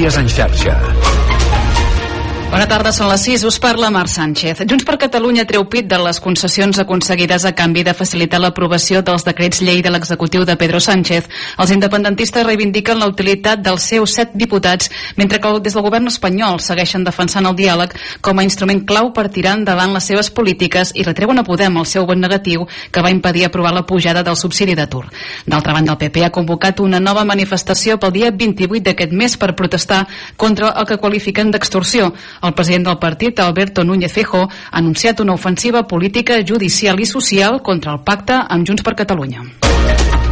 Notícies en xarxa. Bona tarda, són les 6. Us parla Marc Sánchez. Junts per Catalunya treu pit de les concessions aconseguides a canvi de facilitar l'aprovació dels decrets llei de l'executiu de Pedro Sánchez. Els independentistes reivindiquen la utilitat dels seus set diputats, mentre que des del govern espanyol segueixen defensant el diàleg com a instrument clau per tirar endavant les seves polítiques i retreuen a Podem el seu vot negatiu que va impedir aprovar la pujada del subsidi d'atur. D'altra banda, el PP ha convocat una nova manifestació pel dia 28 d'aquest mes per protestar contra el que qualifiquen d'extorsió. El president del partit, Alberto Núñez Fejo, ha anunciat una ofensiva política, judicial i social contra el pacte amb Junts per Catalunya.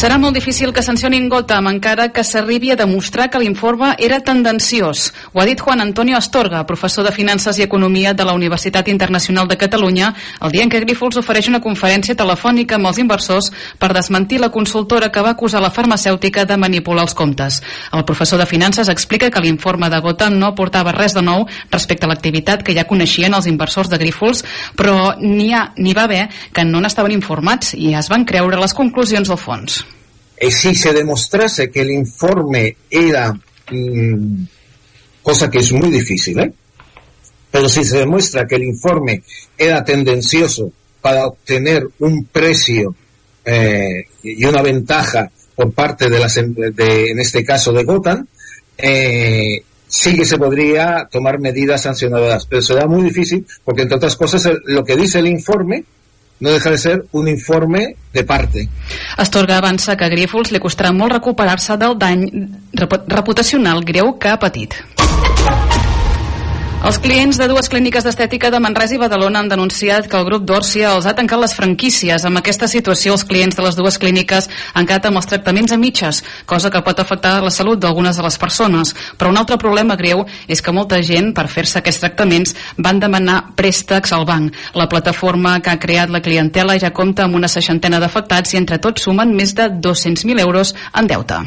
Serà molt difícil que sancionin Gotham encara que s'arribi a demostrar que l'informe era tendenciós. Ho ha dit Juan Antonio Astorga, professor de Finances i Economia de la Universitat Internacional de Catalunya, el dia en què Grífols ofereix una conferència telefònica amb els inversors per desmentir la consultora que va acusar la farmacèutica de manipular els comptes. El professor de Finances explica que l'informe de Gotham no aportava res de nou respecte a l'activitat que ja coneixien els inversors de Grífols, però n'hi ha n'hi va haver que no n'estaven informats i es van creure les conclusions del fons. Eh, si se demostrase que el informe era, mm, cosa que es muy difícil, ¿eh? pero si se demuestra que el informe era tendencioso para obtener un precio eh, y una ventaja por parte de las, de, en este caso de Gotham, eh, sí que se podría tomar medidas sancionadoras, pero será muy difícil porque entre otras cosas lo que dice el informe no deja de ser un informe de parte. Astorga avança que a Grífols li costarà molt recuperar-se del dany repu- reputacional greu que ha patit. Els clients de dues clíniques d'estètica de Manresa i Badalona han denunciat que el grup d'Òrcia els ha tancat les franquícies. Amb aquesta situació, els clients de les dues clíniques han quedat amb els tractaments a mitges, cosa que pot afectar la salut d'algunes de les persones. Però un altre problema greu és que molta gent, per fer-se aquests tractaments, van demanar préstecs al banc. La plataforma que ha creat la clientela ja compta amb una seixantena d'afectats i entre tots sumen més de 200.000 euros en deute.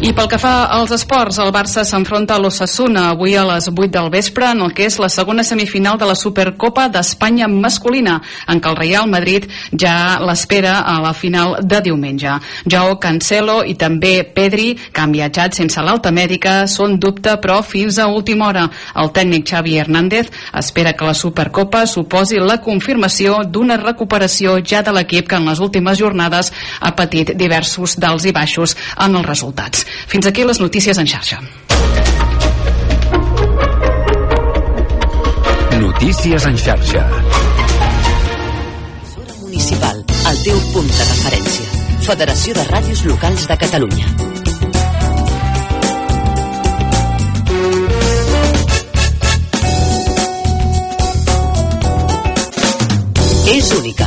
I pel que fa als esports, el Barça s'enfronta a l'Ossassuna avui a les 8 del vespre en el que és la segona semifinal de la Supercopa d'Espanya masculina, en què el Real Madrid ja l'espera a la final de diumenge. Joao Cancelo i també Pedri, que han viatjat sense l'alta mèdica, són dubte però fins a última hora. El tècnic Xavi Hernández espera que la Supercopa suposi la confirmació d'una recuperació ja de l'equip que en les últimes jornades ha patit diversos dals i baixos en els resultats. Fins aquí les notícies en xarxa. Notícies en xarxa. Municipal, el teu punt de referència. Federació de Ràdios Locals de Catalunya. És única,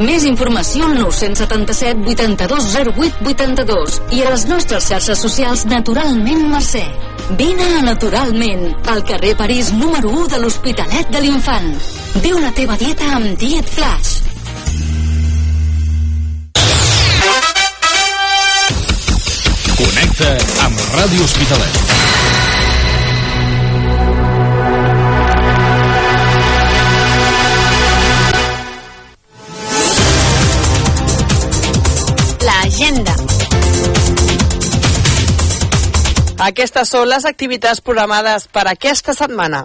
Més informació al 977 82 08 82 i a les nostres xarxes socials Naturalment Mercè. Vine a Naturalment, al carrer París número 1 de l'Hospitalet de l'Infant. Viu la teva dieta amb Diet Flash. Connecta amb Ràdio Hospitalet. Aquestes són les activitats programades per aquesta setmana.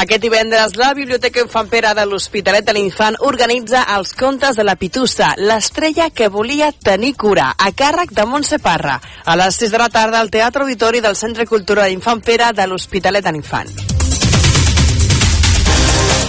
Aquest divendres, la Biblioteca Infant Pere de l'Hospitalet de l'Infant organitza els contes de la Pitussa, l'estrella que volia tenir cura, a càrrec de Montse Parra, a les 6 de la tarda al Teatre Auditori del Centre Cultural Infant Pere de l'Hospitalet de l'Infant.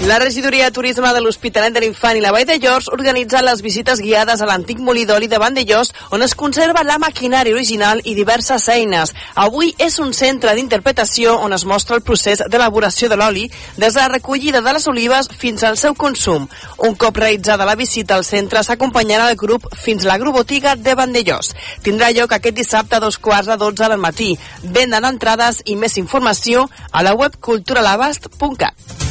La regidoria de turisme de l'Hospitalet de l'Infant i la Vall de Llors organitza les visites guiades a l'antic molí d'oli de Vandellós on es conserva la maquinària original i diverses eines. Avui és un centre d'interpretació on es mostra el procés d'elaboració de l'oli des de la recollida de les olives fins al seu consum. Un cop realitzada la visita al centre s'acompanyarà el grup fins a l'agrobotiga de Vandellós. Tindrà lloc aquest dissabte a dos quarts de dotze del matí. Venda d'entrades i més informació a la web culturalabast.cat.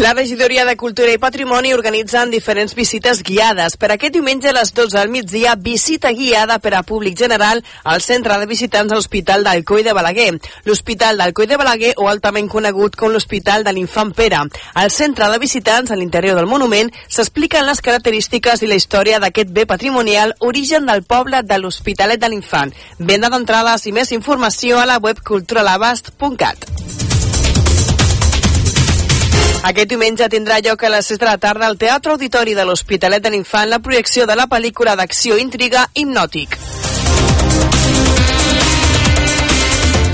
La regidoria de Cultura i Patrimoni organitzen diferents visites guiades. Per aquest diumenge a les 12 del migdia, visita guiada per a públic general al centre de visitants de l'Hospital d'Alcoi de Balaguer. L'Hospital d'Alcoi de Balaguer, o altament conegut com l'Hospital de l'Infant Pere. Al centre de visitants, a l'interior del monument, s'expliquen les característiques i la història d'aquest bé patrimonial, origen del poble de l'Hospitalet de l'Infant. Venda d'entrades i més informació a la web culturalabast.cat. Aquest diumenge tindrà lloc a les 6 de la tarda al Teatre Auditori de l'Hospitalet de l'Infant la projecció de la pel·lícula d'acció intriga Hipnòtic.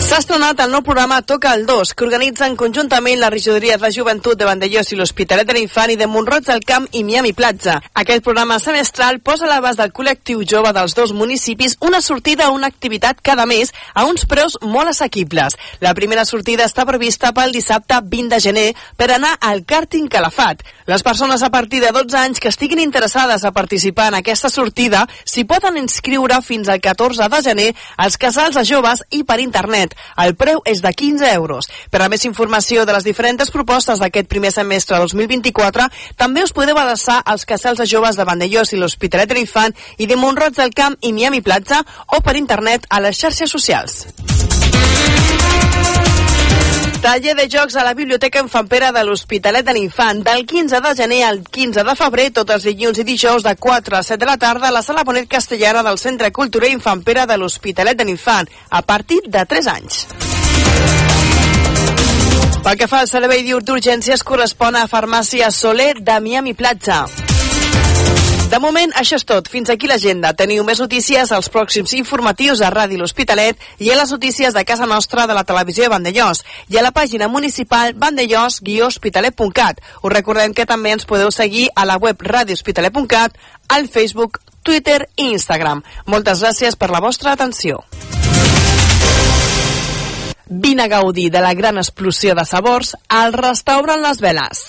S'ha estrenat el nou programa Toca el 2, que organitzen conjuntament la regidoria de joventut de Vandellós i l'Hospitalet de l'Infant i de Montroig del Camp i Miami Platja. Aquest programa semestral posa a l'abast del col·lectiu jove dels dos municipis una sortida o una activitat cada mes a uns preus molt assequibles. La primera sortida està prevista pel dissabte 20 de gener per anar al càrting Calafat. Les persones a partir de 12 anys que estiguin interessades a participar en aquesta sortida s'hi poden inscriure fins al 14 de gener als casals de joves i per internet. El preu és de 15 euros. Per a més informació de les diferents propostes d'aquest primer semestre 2024, també us podeu adreçar als casals de joves de Vandellós i l'Hospitalet de l'Infant i de Montroig del Camp i Miami Platja o per internet a les xarxes socials. Taller de jocs a la Biblioteca Infant Pere de l'Hospitalet de l'Infant del 15 de gener al 15 de febrer, tots els dilluns i dijous de 4 a 7 de la tarda a la Sala Bonet Castellana del Centre Cultural Infant Pere de l'Hospitalet de l'Infant, a partir de 3 anys. Pel que fa al servei d'urgències correspon a Farmàcia Soler de Miami Platja. De moment, això és tot. Fins aquí l'agenda. Teniu més notícies als pròxims informatius a Ràdio L'Hospitalet i a les notícies de casa nostra de la televisió de Vandellós i a la pàgina municipal vandellós-hospitalet.cat. Us recordem que també ens podeu seguir a la web radiohospitalet.cat, al Facebook, Twitter i Instagram. Moltes gràcies per la vostra atenció. Vine a gaudir de la gran explosió de sabors al restaurant Les Veles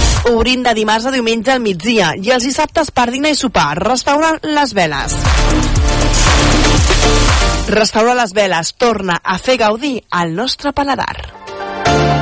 Obrint de dimarts a diumenge al migdia i els dissabtes per dinar i sopar. Restaurant Les Veles. Restaurant Les Veles torna a fer gaudir al nostre paladar.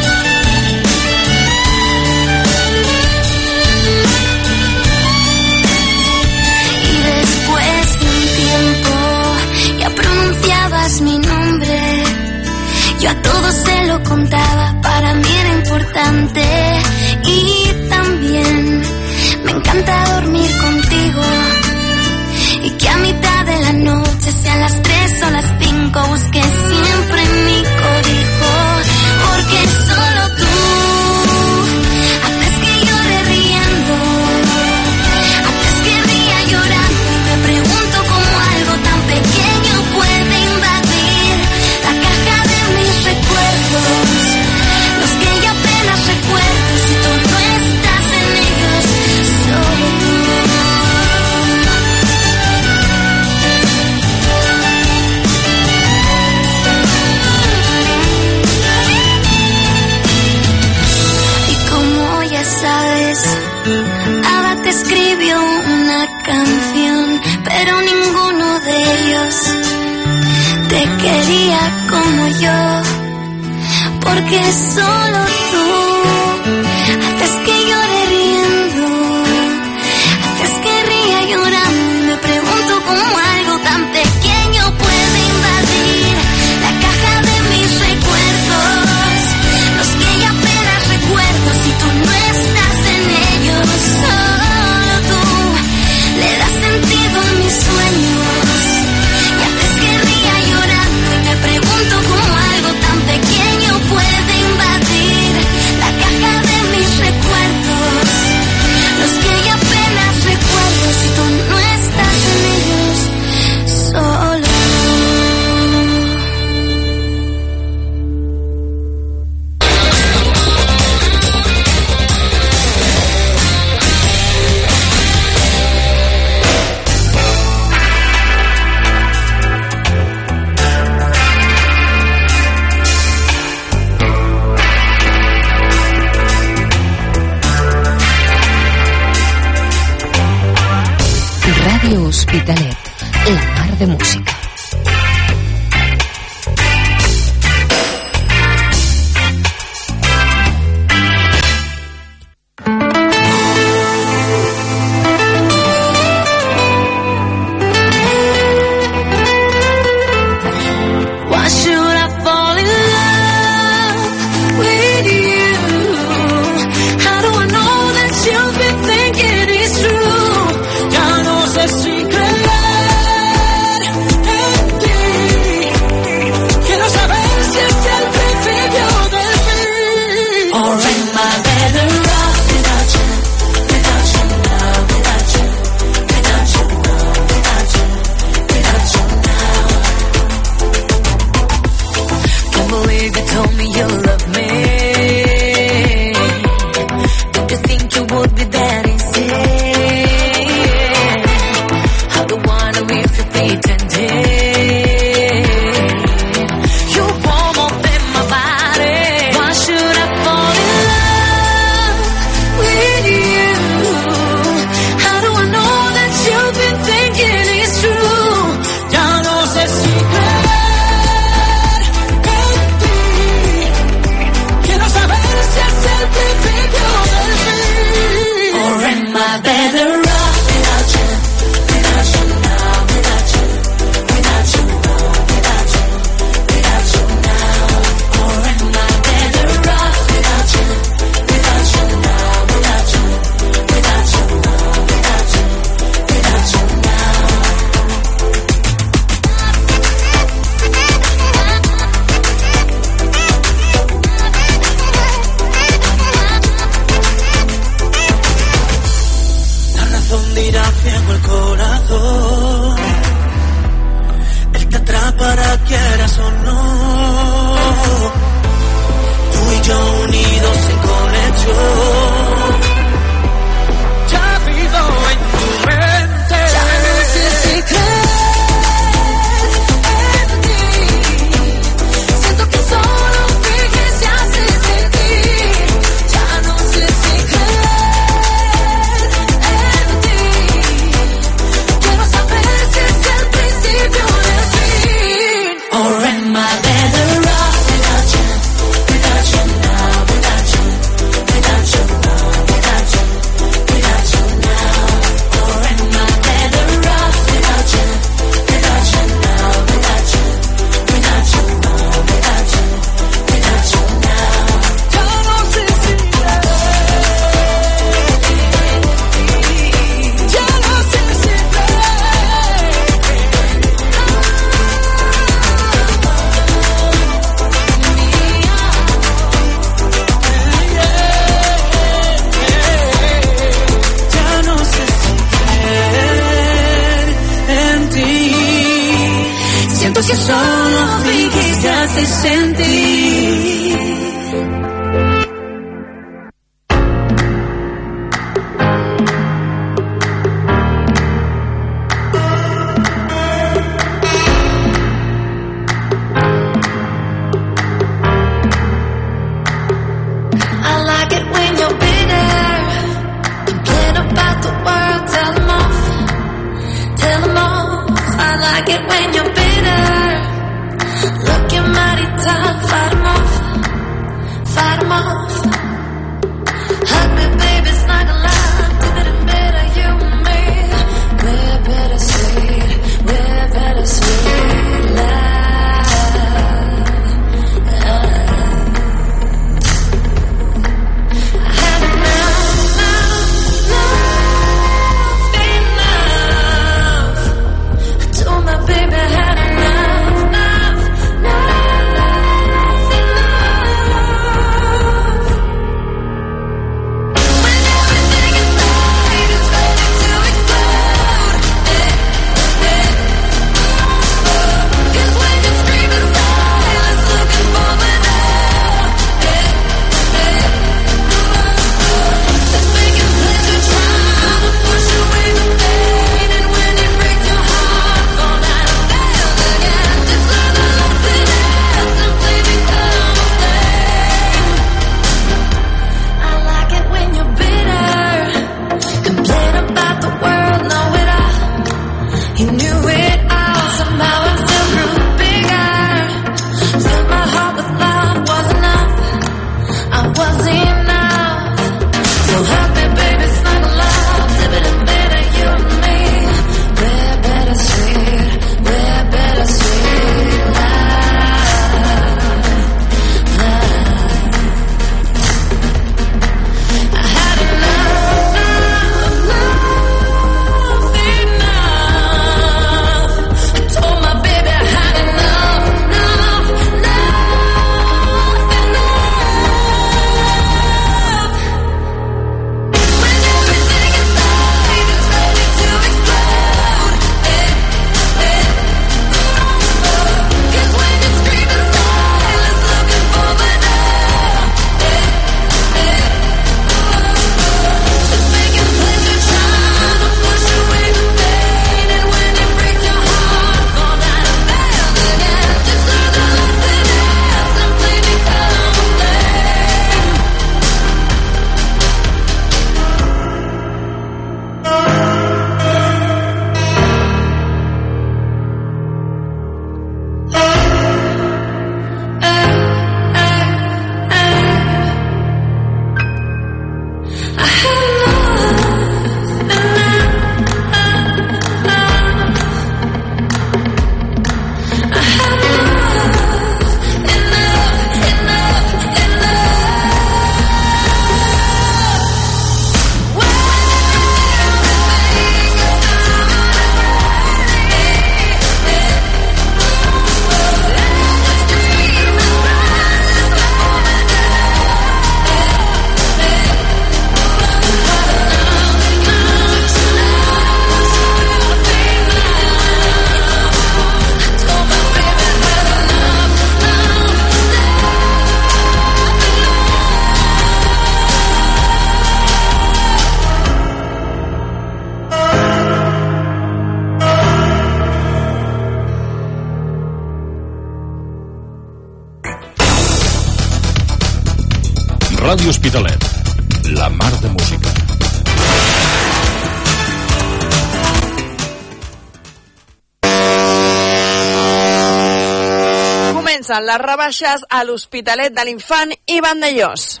comencen les rebaixes a l'Hospitalet de l'Infant i Vandellós.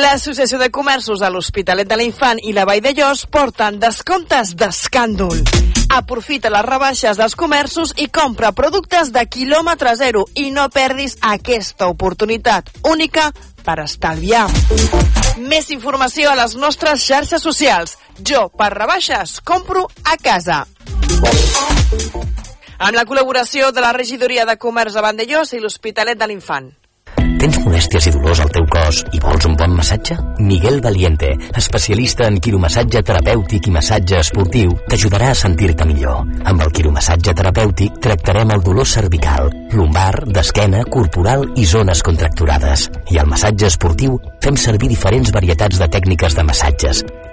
L'Associació de Comerços de l'Hospitalet de l'Infant i la Vall de Llos porten descomptes d'escàndol. Aprofita les rebaixes dels comerços i compra productes de quilòmetre zero i no perdis aquesta oportunitat única per estalviar. Més informació a les nostres xarxes socials. Jo, per rebaixes, compro a casa amb la col·laboració de la Regidoria de Comerç de Vandellós i l'Hospitalet de l'Infant. Tens molèsties i dolors al teu cos i vols un bon massatge? Miguel Valiente, especialista en quiromassatge terapèutic i massatge esportiu, t'ajudarà a sentir-te millor. Amb el quiromassatge terapèutic tractarem el dolor cervical, lumbar, d'esquena, corporal i zones contracturades. I al massatge esportiu fem servir diferents varietats de tècniques de massatges,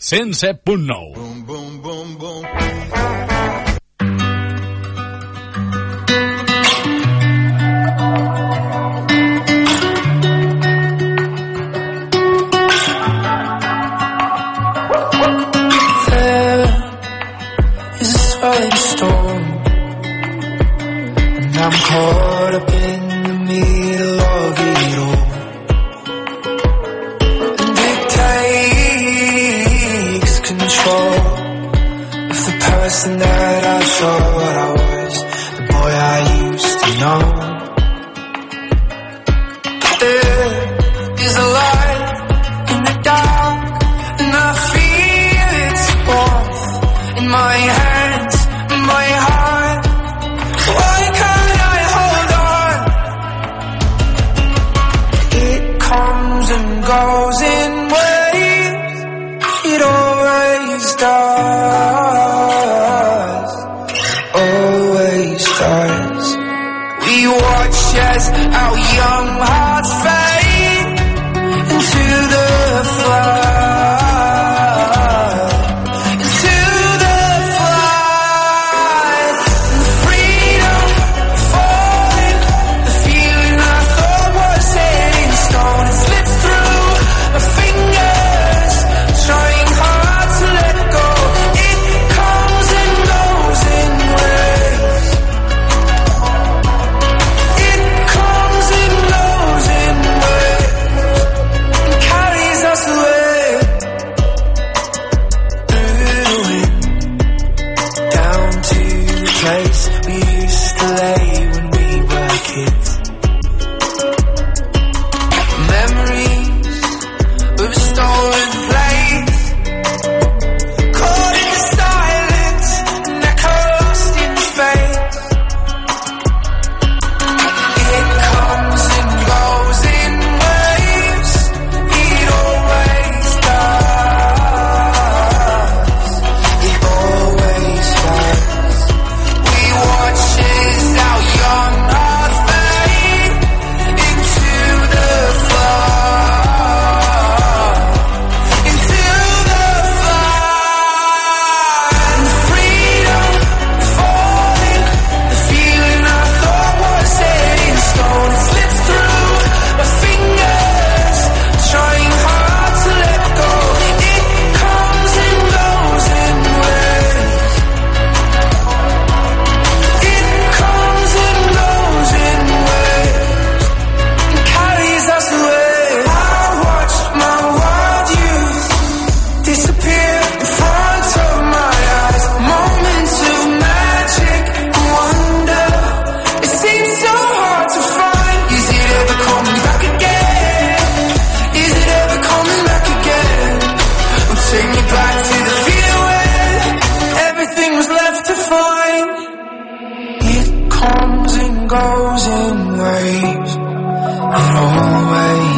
107.9. There is a and I'm cold. song.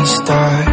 start.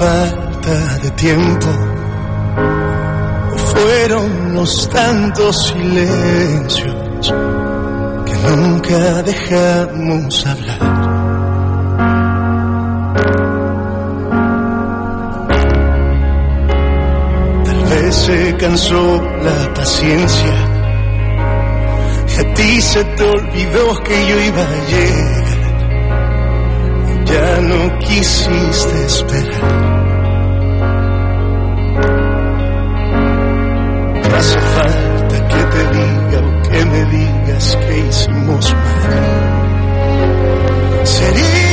Falta de tiempo, fueron los tantos silencios que nunca dejamos hablar. Tal vez se cansó la paciencia y a ti se te olvidó que yo iba a llegar ya no quisiste esperar. Que hicimos. Sería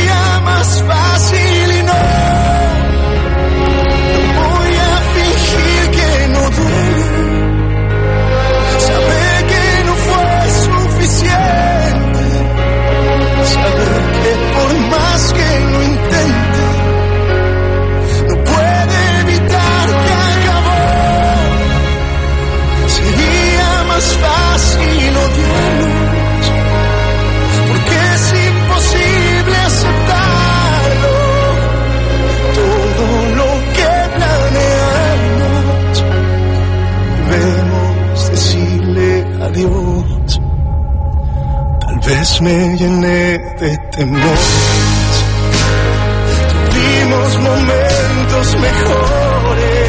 me llené de temores. Tuvimos momentos mejores.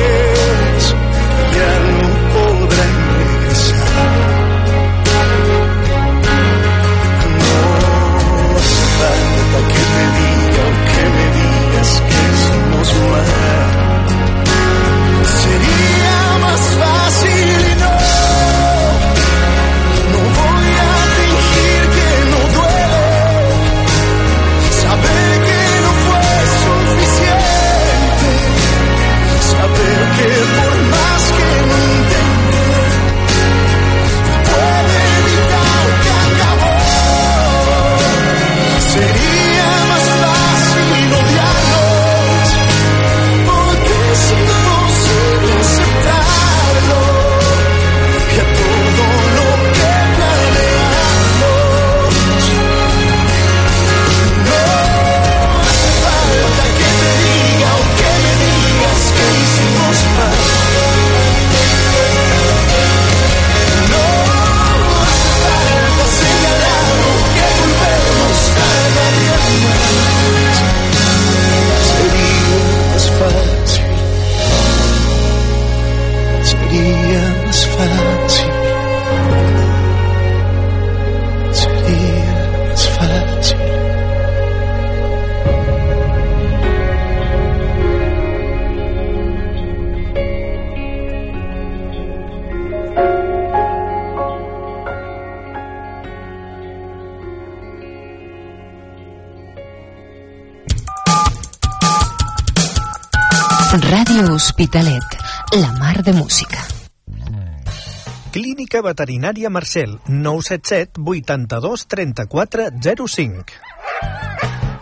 Clínica Veterinària Marcel, 977 82 34 05.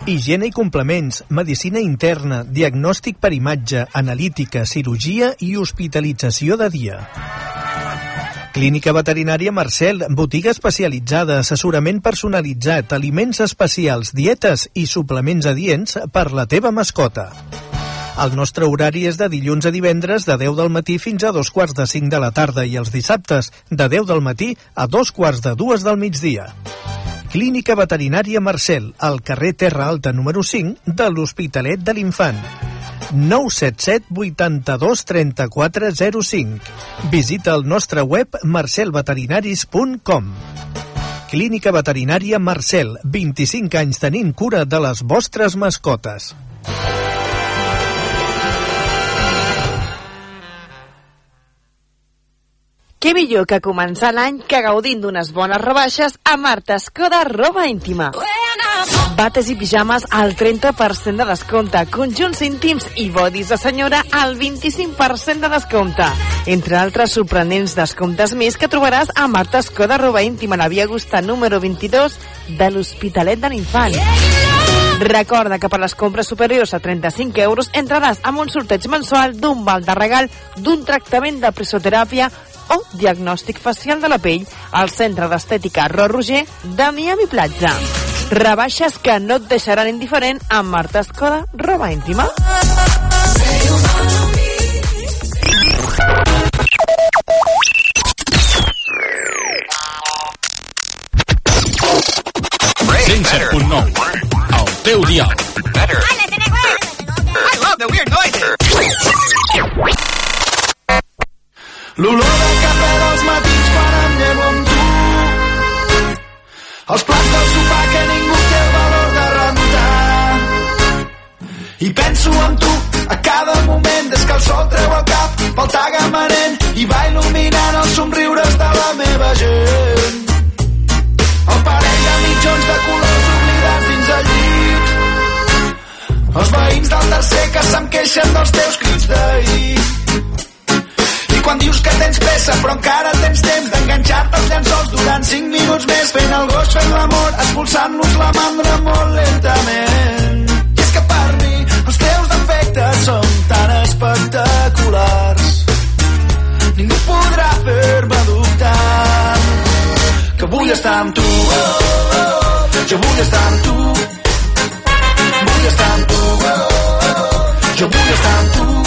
Higiene i complements, medicina interna, diagnòstic per imatge, analítica, cirurgia i hospitalització de dia. Clínica Veterinària Marcel, botiga especialitzada, assessorament personalitzat, aliments especials, dietes i suplements adients per la teva mascota. El nostre horari és de dilluns a divendres de 10 del matí fins a dos quarts de 5 de la tarda i els dissabtes de 10 del matí a dos quarts de dues del migdia. Clínica Veterinària Marcel, al carrer Terra Alta número 5 de l'Hospitalet de l'Infant. 977 82 34 05. Visita el nostre web marcelveterinaris.com. Clínica Veterinària Marcel, 25 anys tenint cura de les vostres mascotes. Què millor que començar l'any que gaudint d'unes bones rebaixes a Marta Escoda Roba Íntima. Bates i pijames al 30% de descompte, conjunts íntims i bodis de senyora al 25% de descompte. Entre altres sorprenents descomptes més que trobaràs a Marta Escoda Roba Íntima, a la via Augusta número 22 de l'Hospitalet de l'Infant. Recorda que per les compres superiors a 35 euros entraràs amb un sorteig mensual d'un val de regal d'un tractament de presoteràpia o diagnòstic facial de la pell al Centre d'Estètica Ro Roger de Miami Platja. Rebaixes que no et deixaran indiferent amb Marta Escola, roba íntima. Sense punt nou, el teu dial. Better. L'olor de cafè dels matins quan em llevo amb tu. Els plats del sopar que ningú té el valor de rentar. I penso en tu a cada moment des que el sol treu el cap pel tagamanent i va il·luminant els somriures de la meva gent. El parell de mitjons de colors oblidats dins el llit. Els veïns del tercer que se'm queixen dels teus crits d'ahir. Quan dius que tens pressa però encara tens temps d'enganxar-te als llençols durant 5 minuts més fent el gos fent l'amor expulsant-nos la mandra molt lentament. I és que per mi els teus defectes són tan espectaculars ningú podrà fer-me dubtar que vull estar amb tu oh, oh, oh. jo vull estar amb tu vull estar amb tu oh, oh, oh. jo vull estar amb tu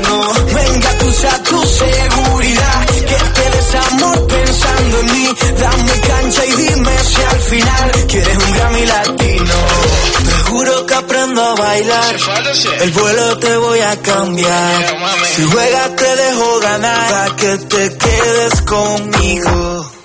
te diga no. Venga, sea tu seguridad, que te des amor pensando en mí. Dame cancha y dime si al final quieres un Grammy latino. Te juro que aprendo a bailar. El vuelo te voy a cambiar. Si juegas te dejo ganar para que te quedes conmigo.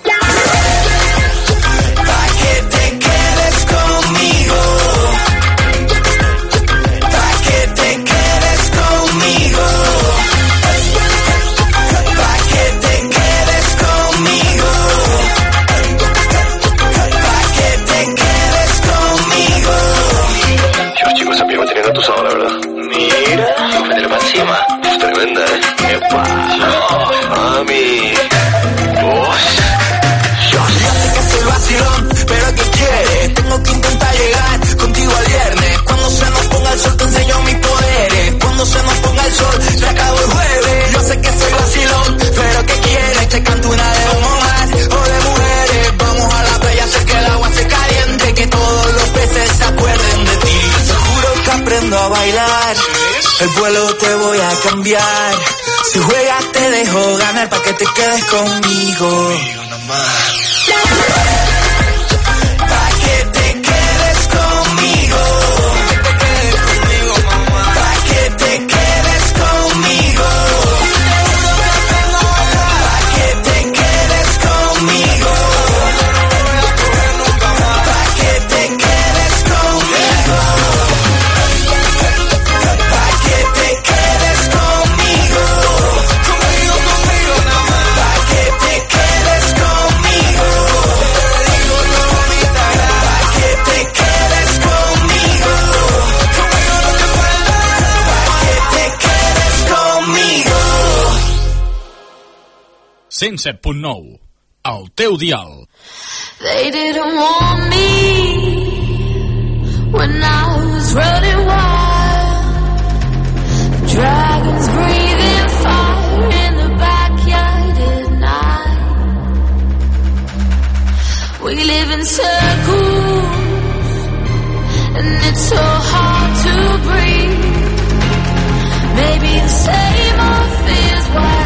El vuelo te voy a cambiar. Si juegas te dejo ganar para que te quedes conmigo. 107.9, el teu dial. They didn't want me when I was running wild. Dragons breathing fire in the backyard at night. We live in circles and it's so hard to breathe. Maybe the same old fears why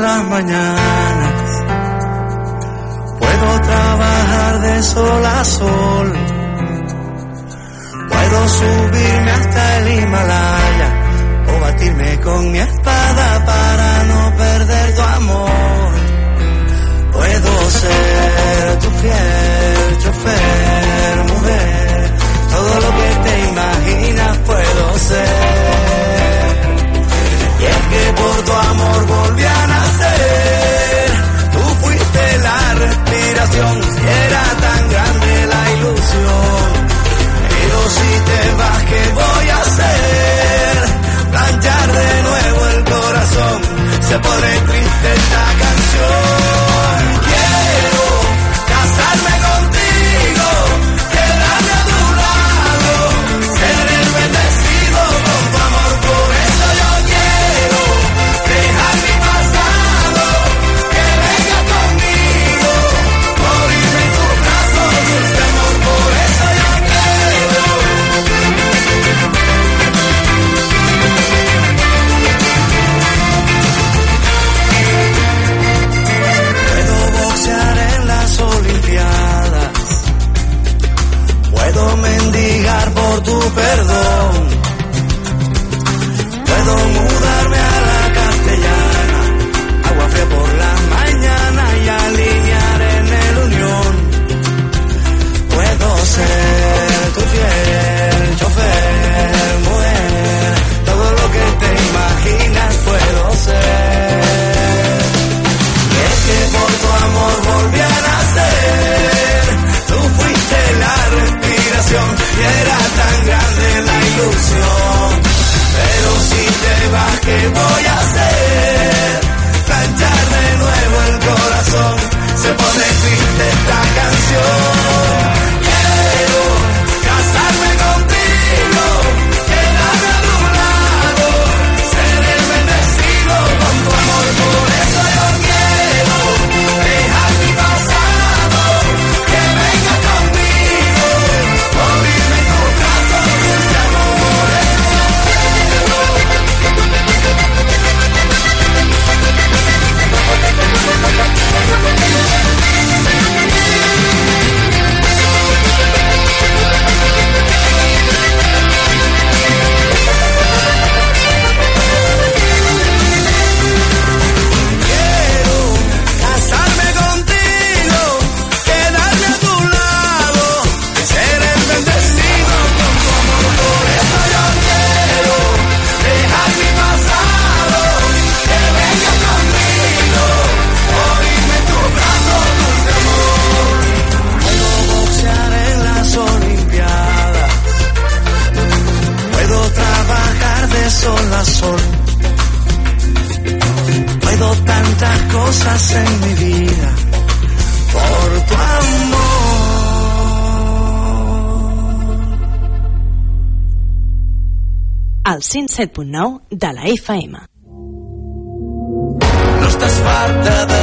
las mañanas. Puedo trabajar de sol a sol. Puedo subirme hasta el Himalaya o batirme con mi espada para no perder tu amor. Puedo ser tu fiel chofer, mujer. Todo lo que te imaginas puedo ser. Y es que por tu amor voy respiración, era tan grande la ilusión. Pero si te vas, ¿qué voy a hacer? Planchar de nuevo el corazón, se pone triste esta canción. que voy a hacer? Planchar de nuevo el corazón, se pone triste esta canción. 107.9 de la FM. No estàs farta de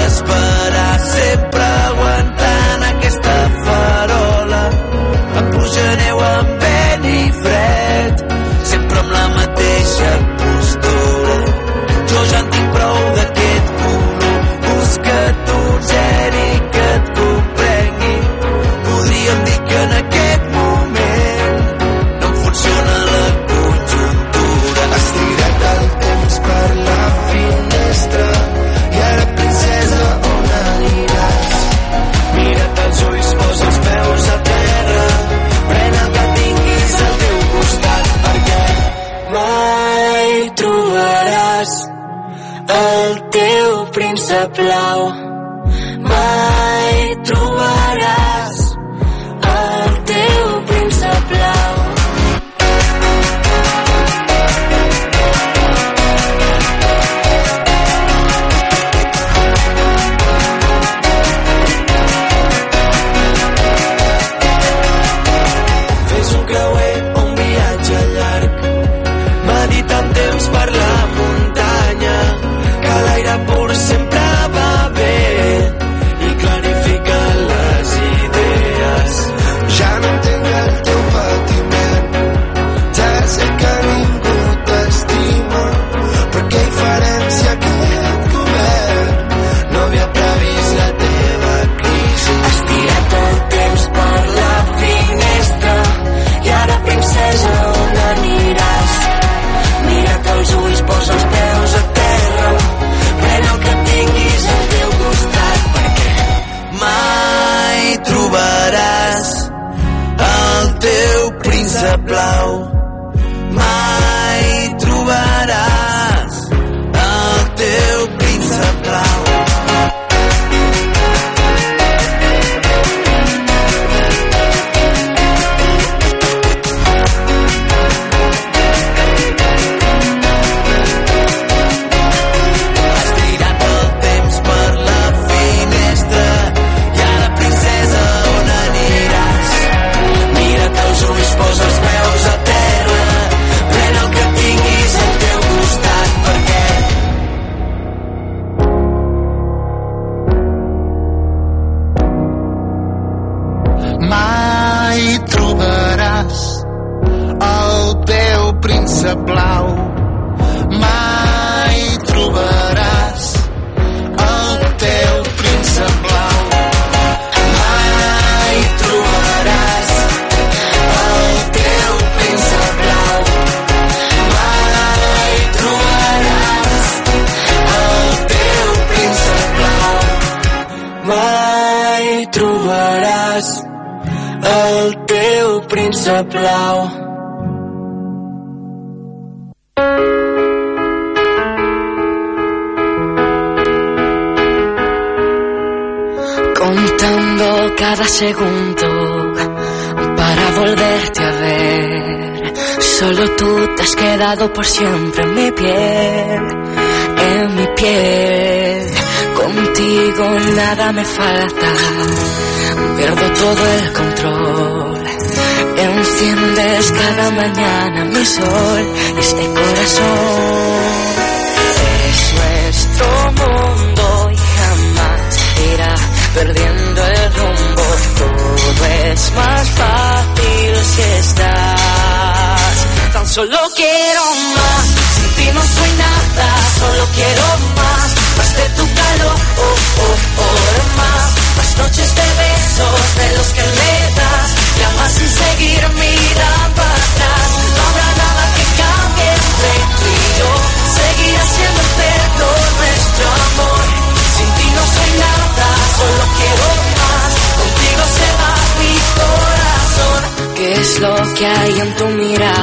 天边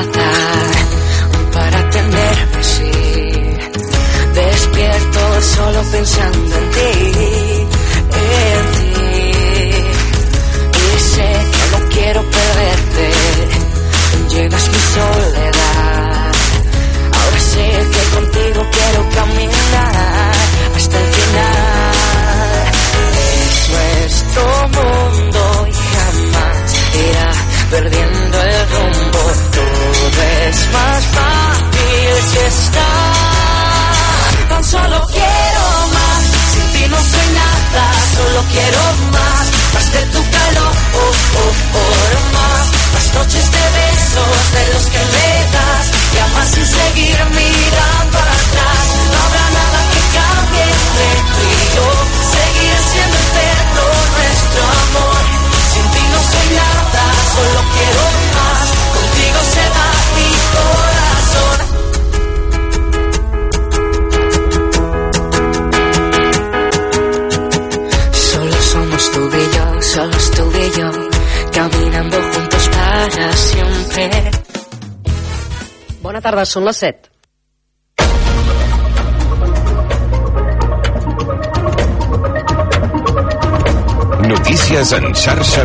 plata. Tarda, són les 7. Notícies en xarxa